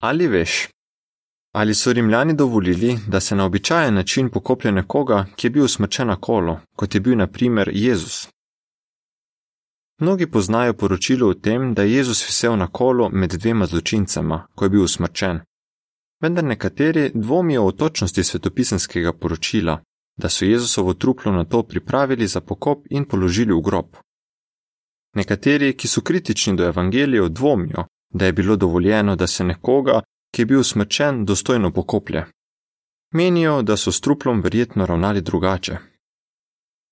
Ali veš, ali so rimljani dovolili, da se na običajen način pokoplje nekoga, ki je bil usmrčen na kolo, kot je bil na primer Jezus? Mnogi poznajo poročilo o tem, da je Jezus visel na kolo med dvema zločincema, ko je bil usmrčen. Vendar nekateri dvomijo o točnosti svetopisanskega poročila, da so Jezusovo truplo na to pripravili za pokop in položili v grob. Nekateri, ki so kritični do evangelijev, dvomijo, da je bilo dovoljeno, da se nekoga, ki je bil smrčen, dostojno pokoplje. Menijo, da so s truplom verjetno ravnali drugače.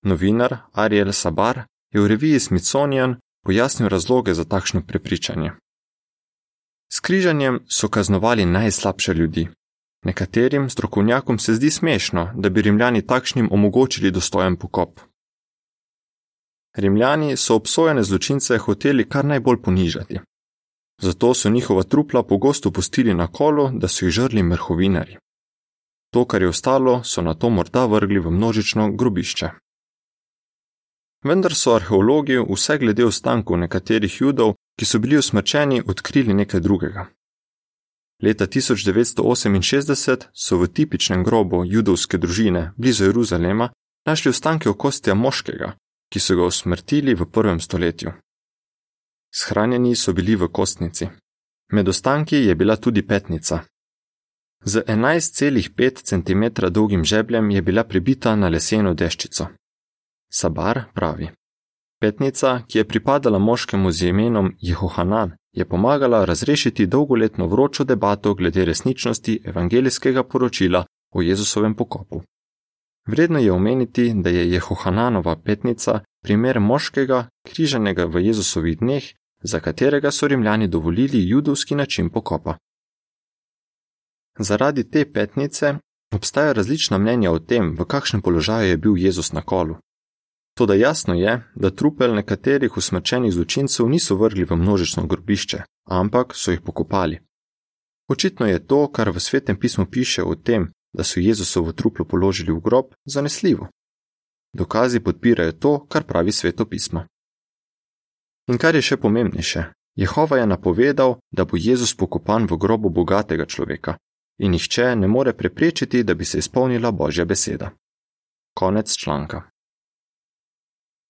Novinar Ariel Sabar je v reviji Smithsonian pojasnil razloge za takšno prepričanje. S križanjem so kaznovali najslabše ljudi. Nekaterim strokovnjakom se zdi smešno, da bi rimljani takšnim omogočili dostojen pokop. Rimljani so obsojene zločince hoteli kar najbolj ponižati. Zato so njihova trupla pogosto pustili na kolo, da so jih žrli mrhovinari. To, kar je ostalo, so na to morda vrgli v množično grobišče. Vendar so arheologi vse glede ostankov nekaterih judov, ki so bili usmrčeni, odkrili nekaj drugega. Leta 1968 so v tipičnem grobu judovske družine blizu Jeruzalema našli ostanke okostja moškega, ki so ga usmrtili v prvem stoletju. Shranjeni so bili v kostnici. Med ostanki je bila tudi petnica. Z 11,5 cm dolgim žebljem je bila pribita na leseno deščico. Sabar pravi: Petnica, ki je pripadala moškemu z imenom Jehohanan, je pomagala razrešiti dolgoletno vročo debato glede resničnosti evangelijskega poročila o Jezusovem pokopu. Vredno je omeniti, da je Jehohananova petnica primer moškega, križanega v Jezusovih dneh, za katerega so rimljani dovolili judovski način pokopa. Zaradi te petnice obstajajo različna mnenja o tem, v kakšnem položaju je bil Jezus na kolu. Toda jasno je, da trupel nekaterih usmrčenih zločincev niso vrgli v množično grobišče, ampak so jih pokopali. Očitno je to, kar v svetem pismu piše o tem, da so Jezusovo truplo položili v grob, zanesljivo. Dokazi podpirajo to, kar pravi sveto pismo. In kar je še pomembnejše, Jehova je napovedal, da bo Jezus pokopan v grobu bogatega človeka, in nihče ne more preprečiti, da bi se izpolnila božja beseda. Konec članka.